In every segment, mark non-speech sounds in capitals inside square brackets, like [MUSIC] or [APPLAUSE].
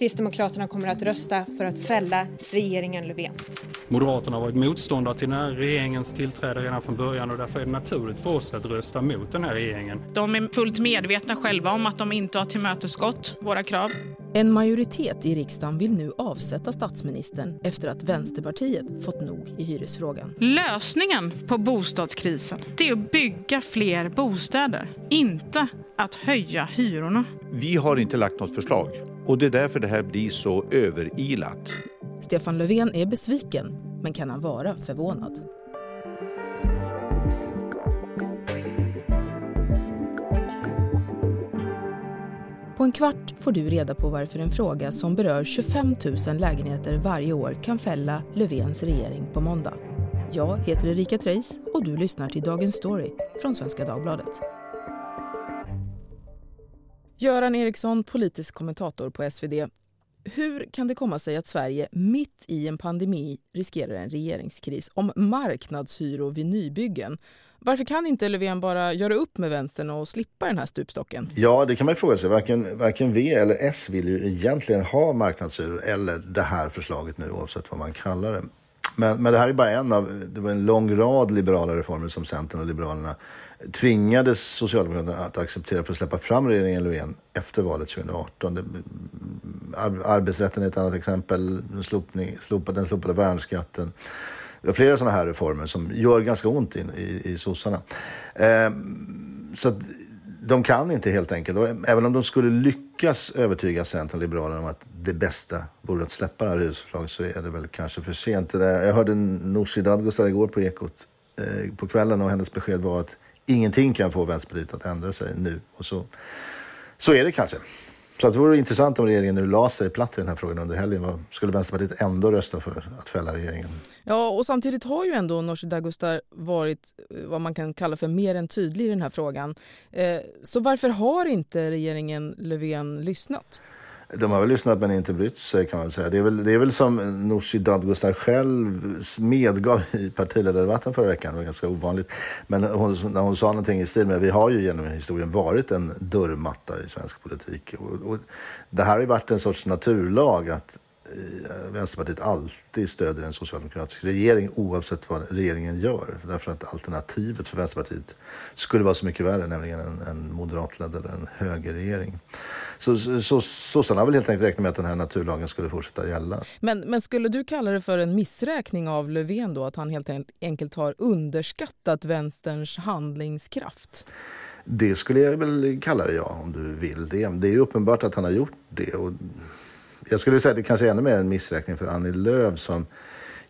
Kristdemokraterna kommer att rösta för att fälla regeringen Löfven. Moderaterna har varit motståndare till den här regeringens tillträde redan från början och därför är det naturligt för oss att rösta mot den här regeringen. De är fullt medvetna själva om att de inte har tillmötesgått våra krav. En majoritet i riksdagen vill nu avsätta statsministern efter att Vänsterpartiet fått nog i hyresfrågan. Lösningen på bostadskrisen det är att bygga fler bostäder, inte att höja hyrorna. Vi har inte lagt något förslag och det är därför det här blir så överilat. Stefan Löfven är besviken, men kan han vara förvånad? På en kvart får du reda på varför en fråga som berör 25 000 lägenheter varje år kan fälla Löfvens regering på måndag. Jag heter Erika Treis och du lyssnar till Dagens Story från Svenska Dagbladet. Göran Eriksson, politisk kommentator på SvD. Hur kan det komma sig att Sverige mitt i en pandemi riskerar en regeringskris om marknadshyror vid nybyggen? Varför kan inte Löfven bara göra upp med vänstern och slippa den här stupstocken? Ja, det kan man ju fråga sig. Varken, varken V eller S vill ju egentligen ha marknadshyror eller det här förslaget nu, oavsett vad man kallar det. Men, men det här är bara en av, det var en lång rad liberala reformer som Centern och Liberalerna tvingades Socialdemokraterna att acceptera för att släppa fram regeringen Löfven efter valet 2018. Det, arbetsrätten är ett annat exempel, slopning, slopade, den slopade värnskatten. Det var flera sådana här reformer som gör ganska ont i, i, i sossarna. Eh, så att, de kan inte helt enkelt. Och även om de skulle lyckas övertyga Centern och Liberalerna om att det bästa vore att släppa det här husförslaget så är det väl kanske för sent. Jag hörde Nooshi Dadgostar igår på Ekot eh, på kvällen och hennes besked var att ingenting kan få Vänsterpartiet att ändra sig nu. Och så, så är det kanske. Så att det vore intressant om regeringen nu la sig platt i den här frågan under helgen. Skulle Vänsterpartiet ändå rösta för att fälla regeringen? Ja, och samtidigt har ju ändå Nooshi Dagostar varit eh, vad man kan kalla för mer än tydlig i den här frågan. Eh, så varför har inte regeringen Löfven lyssnat? De har väl lyssnat men inte brytt sig kan man säga. Det är väl, det är väl som Nooshi Dadgostar själv medgav i partiledardebatten förra veckan. Det var ganska ovanligt. Men hon, när hon sa någonting i stil med vi har ju genom historien varit en dörrmatta i svensk politik. Och, och det här har ju varit en sorts naturlag att Vänsterpartiet alltid stödjer en socialdemokratisk regering oavsett vad regeringen gör. Därför att alternativet för Vänsterpartiet skulle vara så mycket värre, nämligen en, en moderatledd eller en högerregering. Så, så sossarna har väl helt enkelt räknat med att den här naturlagen skulle fortsätta gälla. Men, men skulle du kalla det för en missräkning av Löfven då, att han helt enkelt har underskattat vänsterns handlingskraft? Det skulle jag väl kalla det, ja, om du vill det. Det är uppenbart att han har gjort det. Och jag skulle säga att det kanske är ännu mer en missräkning för Annie Lööf som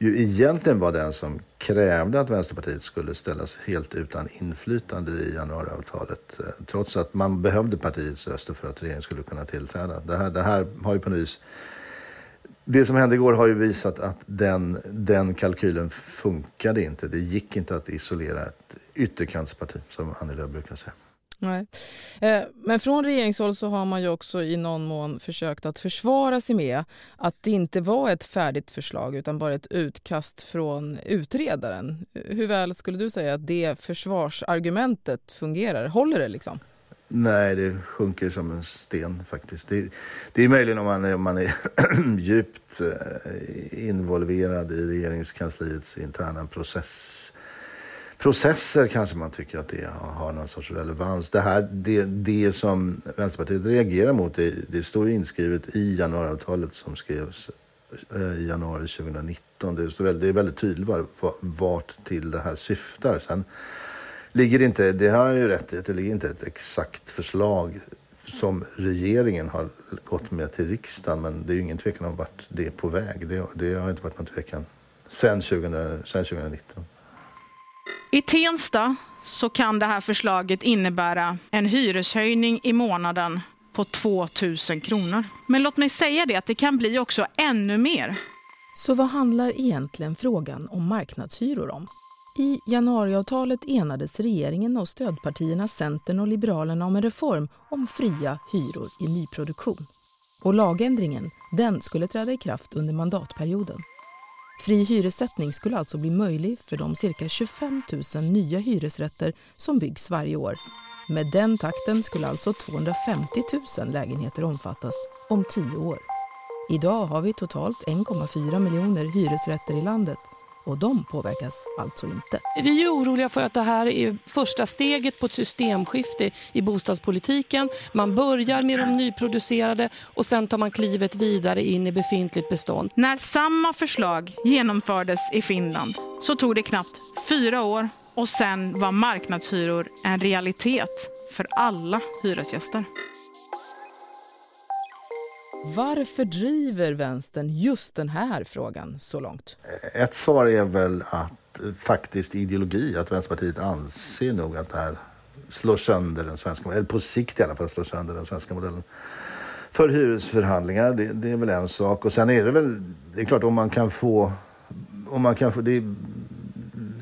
ju egentligen var den som krävde att Vänsterpartiet skulle ställas helt utan inflytande i januariavtalet. Eh, trots att man behövde partiets röster för att regeringen skulle kunna tillträda. Det här, det här har ju på nys. Det som hände igår har ju visat att den, den kalkylen funkade inte. Det gick inte att isolera ett ytterkantsparti, som Annie Lööf brukar säga. Nej. Eh, men från regeringshåll så har man ju också i någon mån försökt att försvara sig med att det inte var ett färdigt förslag utan bara ett utkast från utredaren. Hur väl skulle du säga att det försvarsargumentet fungerar? Håller det liksom? Nej, det sjunker som en sten faktiskt. Det, det är möjligen om man, om man är [CLEARS THROAT] djupt eh, involverad i regeringskansliets interna process processer kanske man tycker att det har någon sorts relevans. Det, här, det, det som Vänsterpartiet reagerar mot, det, det står inskrivet i januariavtalet som skrevs eh, i januari 2019. Det, står väldigt, det är väldigt tydligt var, vart till det här syftar. Sen ligger det inte, det har jag ju rätt i, det ligger inte ett exakt förslag som regeringen har gått med till riksdagen. Men det är ju ingen tvekan om vart det är på väg. Det, det har inte varit någon tvekan sen, 2000, sen 2019. I Tensta så kan det här förslaget innebära en hyreshöjning i månaden på 2 000 kronor. Men låt mig säga det att det kan bli också ännu mer. Så vad handlar egentligen frågan om marknadshyror om? I januariavtalet enades regeringen och stödpartierna Centern och Liberalerna om en reform om fria hyror i nyproduktion. Och lagändringen, den skulle träda i kraft under mandatperioden. Fri hyressättning skulle alltså bli möjlig för de cirka 25 000 nya hyresrätter som byggs varje år. Med den takten skulle alltså 250 000 lägenheter omfattas om tio år. Idag har vi totalt 1,4 miljoner hyresrätter i landet och de påverkas alltså inte. Vi är oroliga för att det här är första steget på ett systemskifte i bostadspolitiken. Man börjar med de nyproducerade och sen tar man klivet vidare in i befintligt bestånd. När samma förslag genomfördes i Finland så tog det knappt fyra år och sen var marknadshyror en realitet för alla hyresgäster. Varför driver vänstern just den här frågan så långt? Ett svar är väl att faktiskt ideologi, att Vänsterpartiet anser nog att det här slår sönder den svenska, eller på sikt i alla fall slår sönder den svenska modellen för hyresförhandlingar. Det, det är väl en sak. Och sen är det väl, det är klart om man kan få, om man kan få, det är,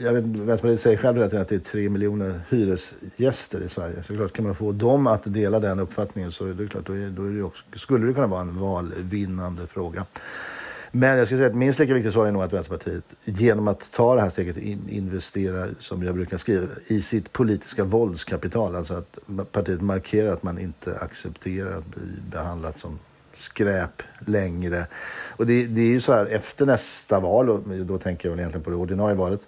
jag vet, Vänsterpartiet säger själv att det är tre miljoner hyresgäster i Sverige. Så klart kan man få dem att dela den uppfattningen så är det klart, då, är, då är det också, skulle det kunna vara en valvinnande fråga. Men jag skulle säga att minst lika viktigt svar är nog att Vänsterpartiet genom att ta det här steget in, investera, som jag brukar skriva, i sitt politiska våldskapital. Alltså att partiet markerar att man inte accepterar att bli behandlat som skräp längre. Och det, det är ju så här efter nästa val, och då tänker jag väl egentligen på det ordinarie valet,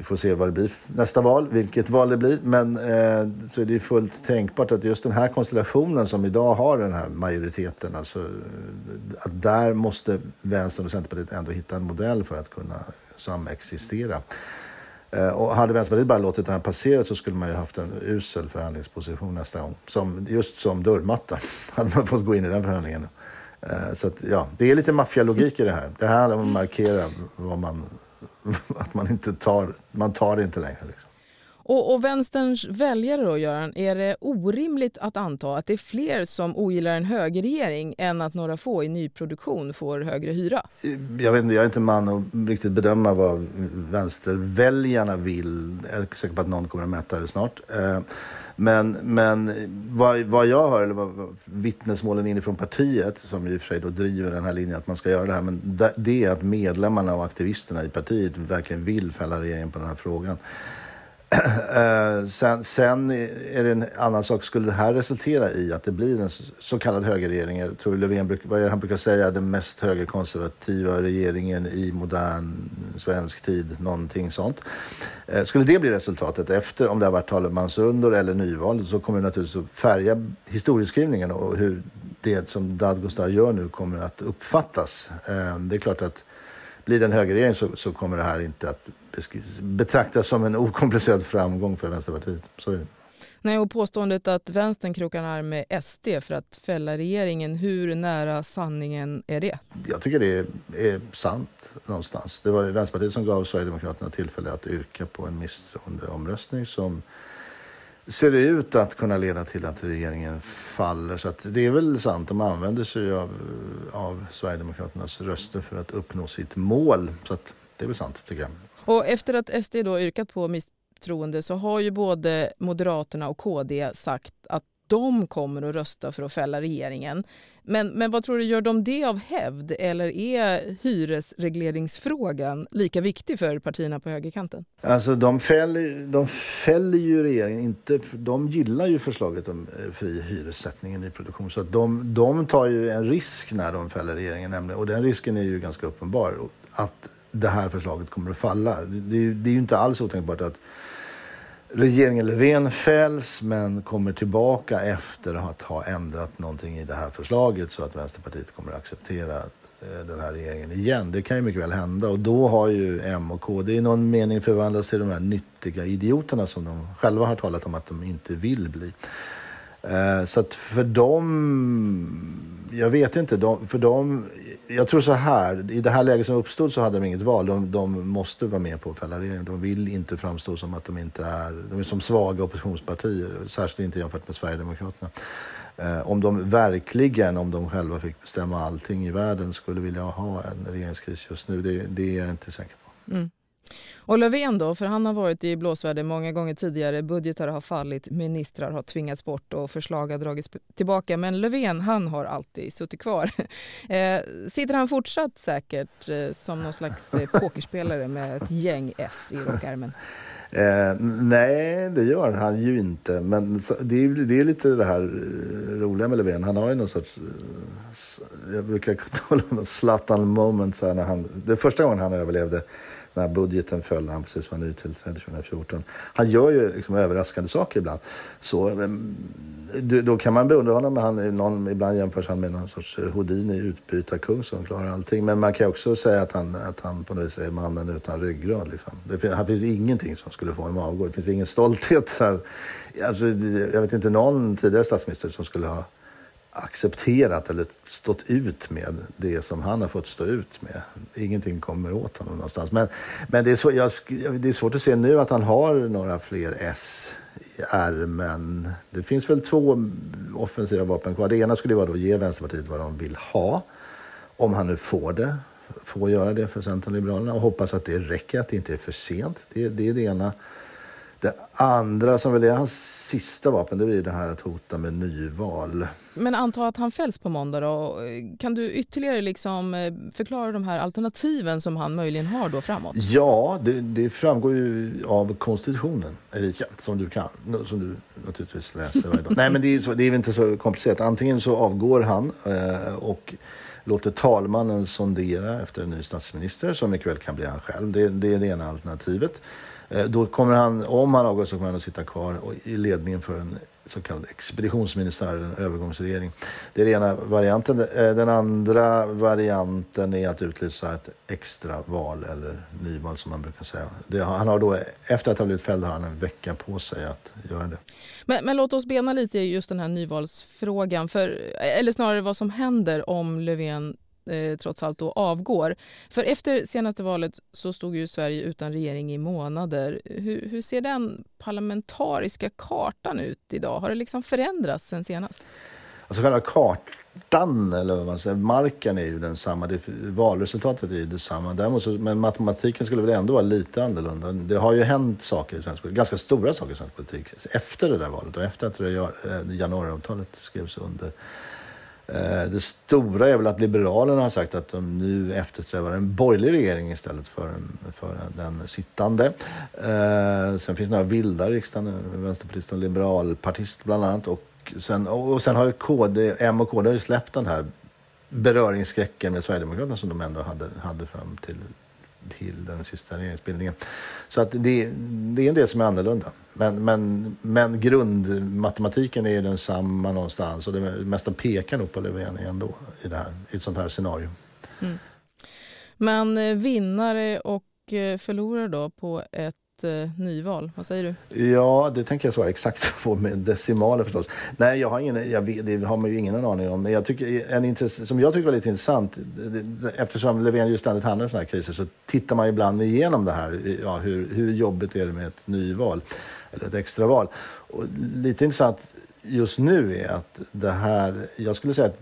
vi får se vad det blir nästa val, vilket val det blir. Men eh, så är det fullt tänkbart att just den här konstellationen som idag har den här majoriteten, alltså eh, att där måste Vänstern och Centerpartiet ändå hitta en modell för att kunna samexistera. Eh, och hade Vänsterpartiet bara låtit det här passera så skulle man ju haft en usel förhandlingsposition nästa gång. Som, just som dörrmatta [LAUGHS] hade man fått gå in i den förhandlingen. Eh, så att, ja, det är lite maffialogik i det här. Det här handlar om att markera vad man [LAUGHS] att man inte tar, man tar det inte längre. Liksom. Och, och vänsterns väljare då, Göran, är det orimligt att anta att det är fler som ogillar en högerregering än att några få i nyproduktion får högre hyra? Jag, vet inte, jag är inte man att riktigt bedöma vad vänsterväljarna vill. Jag är säker på att någon kommer att mäta det snart. Eh, men, men vad, vad jag hör, eller vad, vittnesmålen inifrån partiet, som i och för sig då driver den här linjen att man ska göra det här, men det är att medlemmarna och aktivisterna i partiet verkligen vill fälla regeringen på den här frågan. [CLEARS THROAT] Eh, sen, sen, är det en annan sak. Skulle det här resultera i att det blir en så kallad högerregering? Jag tror Löfven, vad är det han brukar säga, den mest högerkonservativa regeringen i modern svensk tid, någonting sånt. Eh, skulle det bli resultatet efter, om det har varit talmansrundor eller nyval, så kommer det naturligtvis att färga historieskrivningen och hur det som Dadgostar gör nu kommer att uppfattas. Eh, det är klart att blir det en högerregering så, så kommer det här inte att betraktas som en okomplicerad framgång för Vänsterpartiet. Så. Nej, och påståendet att vänstern krokar arm med SD för att fälla regeringen, hur nära sanningen är det? Jag tycker det är, är sant någonstans. Det var Vänsterpartiet som gav Sverigedemokraterna tillfälle att yrka på en misstroendeomröstning som ser ut att kunna leda till att regeringen faller. Så det är väl sant, de använder sig av, av Sverigedemokraternas röster för att uppnå sitt mål. Så det är väl sant, tycker jag. Och efter att SD då yrkat på misstroende så har ju både Moderaterna och KD sagt att de kommer att rösta för att fälla regeringen. Men, men vad tror du, gör de det av hävd eller är hyresregleringsfrågan lika viktig för partierna på högerkanten? Alltså de fäller, de fäller ju regeringen inte, de gillar ju förslaget om eh, fri hyressättning i produktion. Så att de, de tar ju en risk när de fäller regeringen nämligen, och den risken är ju ganska uppenbar. Att det här förslaget kommer att falla. Det är, det är ju inte alls otänkbart att regeringen Löfven fälls men kommer tillbaka efter att ha ändrat någonting i det här förslaget så att Vänsterpartiet kommer att acceptera eh, den här regeringen igen. Det kan ju mycket väl hända och då har ju M och KD i någon mening förvandlats till de här nyttiga idioterna som de själva har talat om att de inte vill bli. Eh, så att för dem, jag vet inte, för dem, jag tror så här, i det här läget som uppstod så hade de inget val. De, de måste vara med på att fälla regeringen. De vill inte framstå som att de inte är, de är som svaga oppositionspartier, särskilt inte jämfört med Sverigedemokraterna. Eh, om de verkligen, om de själva fick bestämma allting i världen, skulle vilja ha en regeringskris just nu, det, det är jag inte säker på. Mm. Och Löfven då, för han har varit i blåsväder många gånger tidigare. Budgetar har fallit, ministrar har tvingats bort och förslag har dragits tillbaka. Men Löfven, han har alltid suttit kvar. [LAUGHS] Eh, sitter han fortsatt säkert eh, som någon slags eh, [LAUGHS] pokerspelare med ett gäng S i [LAUGHS] rockärmen? Eh, nej, det gör han ju inte. Men det är, det är lite det här eh, roliga med Löfven. Han har ju någon sorts... Eh, jag brukar tala om Zlatan moment. Så när han, det första gången han överlevde när budgeten föll, när han precis var nytillträdd 2014. Han gör ju liksom överraskande saker ibland. Så, ehm, då kan man beundra honom. Han, någon, ibland jämförs han med någon sorts eh, Houdini, utbytarkung som klarar allting. Men man kan också säga att han, att han på något vis är mannen utan ryggrad. Liksom. Det, här finns ingenting som skulle få honom att avgå. Det finns ingen stolthet. Så här. Alltså, jag vet inte någon tidigare statsminister som skulle ha accepterat eller stått ut med det som han har fått stå ut med. Ingenting kommer åt honom någonstans. Men, men det, är så, jag, det är svårt att se nu att han har några fler S i ärmen. Det finns väl två offensiva vapen kvar. Det ena skulle vara att ge Vänsterpartiet vad de vill ha. Om han nu får det. Får göra det för Centern och Liberalerna och hoppas att det räcker, att det inte är för sent. Det, det är det ena. Det andra som väl är hans sista vapen, det är det här att hota med nyval. Men anta att han fälls på måndag då. Kan du ytterligare liksom eh, förklara de här alternativen som han möjligen har då framåt? Ja, det, det framgår ju av konstitutionen, Erika, som du kan, som du naturligtvis läser varje dag. [LAUGHS] Nej, men det är, så, det är inte så komplicerat. Antingen så avgår han eh, och låter talmannen sondera efter en ny statsminister, som mycket väl kan bli han själv. Det, det är det ena alternativet. Eh, då kommer han, om han avgår så kommer han att sitta kvar i ledningen för en så kallad expeditionsministär, en övergångsregering. Det är den ena varianten. Eh, den andra varianten är att utlysa ett extra val eller nyval som man brukar säga. Det, han har då, efter att ha blivit fälld har han en vecka på sig att göra det. Men, men låt oss bena lite i just den här nyvalsfrågan, för, eller snarare vad som händer om Löfven eh, trots allt då avgår. För efter senaste valet så stod ju Sverige utan regering i månader. Hur, hur ser den parlamentariska kartan ut idag? Har det liksom förändrats sen senast? Alltså själva kartan, eller vad man säger, marken är ju densamma. Det, valresultatet är ju detsamma. Däremot så, men matematiken skulle väl ändå vara lite annorlunda. Det har ju hänt saker i svensk politik, ganska stora saker i svensk politik efter det där valet och efter att eh, januariavtalet skrevs under. Eh, det stora är väl att Liberalerna har sagt att de nu eftersträvar en borgerlig regering istället för, en, för den sittande. Eh, sen finns det några vilda i riksdagen, eh, vänsterpartist och liberalpartist bland annat. Och sen, och sen har KD, M och KD har ju släppt den här beröringsskräcken med Sverigedemokraterna som de ändå hade, hade fram till till den sista regeringsbildningen. Så att det, det är en del som är annorlunda. Men, men, men grundmatematiken är densamma någonstans och det mesta pekar nog på Löfven ändå i, det här, i ett sånt här scenario. Mm. Men eh, vinnare och eh, förlorare då på ett eh, nyval? Vad säger du? Ja, det tänker jag svara exakt [LAUGHS] på med decimaler förstås. Nej, jag har ingen, jag vet, det har man ju ingen aning om. Men jag tycker, en intress, som jag tycker var lite intressant, eftersom Löfven ju ständigt handlar om sådana här kriser, så tittar man ibland igenom det här. Ja, hur, hur jobbigt är det med ett nyval? Eller ett extraval? Och lite intressant just nu är att det här, jag skulle säga att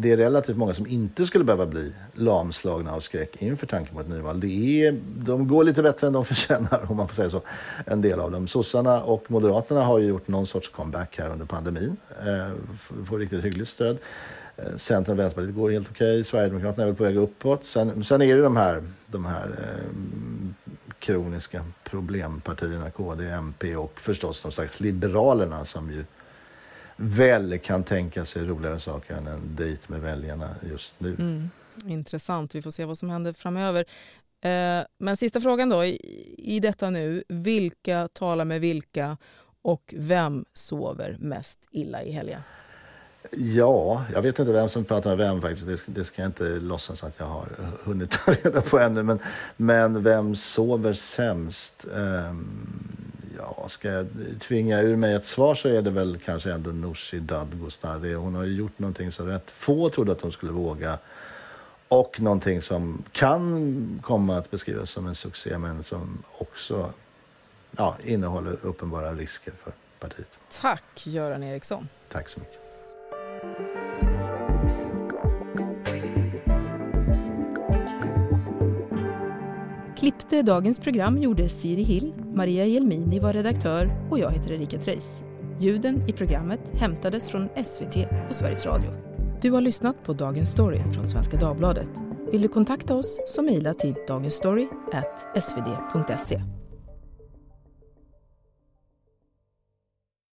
det är relativt många som inte skulle behöva bli lamslagna av skräck inför tanken på ett nyval. Det är, de går lite bättre än de [LAUGHS] förtjänar, om man får säga så. En del av dem. Sossarna och Moderaterna har ju gjort någon sorts comeback här under pandemin. Eh, får riktigt hyggligt stöd. Eh, Centern och Vänsterpartiet går helt okej. Okay. Sverigedemokraterna är väl på väg uppåt. Sen, sen är det de här, de här eh, kroniska problempartierna, KD, MP och förstås de slags Liberalerna som ju väl kan tänka sig roligare saker än en dejt med väljarna just nu. Mm, intressant. Vi får se vad som händer framöver. Eh, men sista frågan då, i, i detta nu. Vilka talar med vilka och vem sover mest illa i helgen? Ja, jag vet inte vem som pratar med vem faktiskt. Det, det ska jag inte låtsas att jag har hunnit ta reda på ännu. Men, men vem sover sämst? Um, Ja, ska jag tvinga ur mig ett svar så är det väl kanske ändå Nooshi Dadgostar. Hon har ju gjort någonting så rätt få trodde att hon skulle våga. Och någonting som kan komma att beskrivas som en succé men som också ja, innehåller uppenbara risker för partiet. Tack Göran Eriksson. Tack så mycket. Klippte dagens program gjorde Siri Hill, Maria Jelmini var redaktör och jag heter Erika Treis. Ljuden i programmet hämtades från SVT och Sveriges Radio. Du har lyssnat på Dagens Story från Svenska Dagbladet. Vill du kontakta oss så mejla till dagensstory.svd.se.